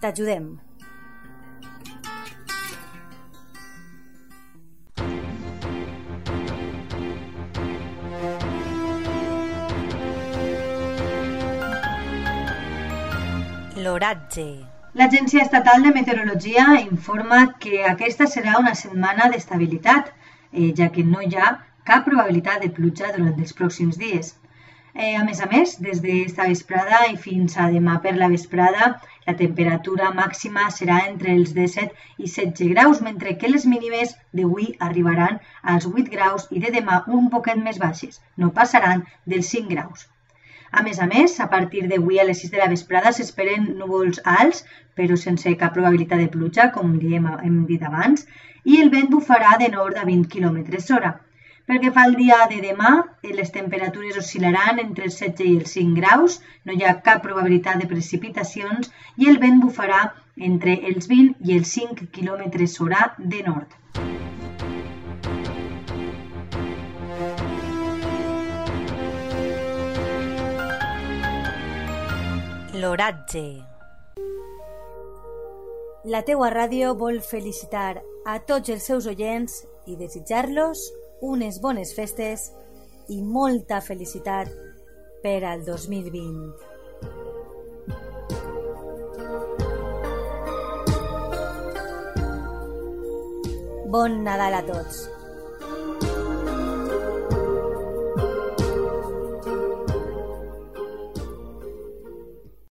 t'ajudem. L'oratge. L'Agència Estatal de Meteorologia informa que aquesta serà una setmana d'estabilitat, eh, ja que no hi ha cap probabilitat de pluja durant els pròxims dies. Eh, a més a més, des d'esta vesprada i fins a demà per la vesprada, la temperatura màxima serà entre els 17 i 16 graus, mentre que les mínimes d'avui arribaran als 8 graus i de demà un poquet més baixes, no passaran dels 5 graus. A més a més, a partir d'avui a les 6 de la vesprada s'esperen núvols alts, però sense cap probabilitat de pluja, com diem, hem dit abans, i el vent bufarà de nord a 20 km hora. Pel que fa al dia de demà, les temperatures oscil·laran entre els 16 i els 5 graus, no hi ha cap probabilitat de precipitacions i el vent bufarà entre els 20 i els 5 km hora de nord. L'oratge. La teua ràdio vol felicitar a tots els seus oients i desitjar-los unes bones festes i molta felicitat per al 2020. Bon Nadal a tots!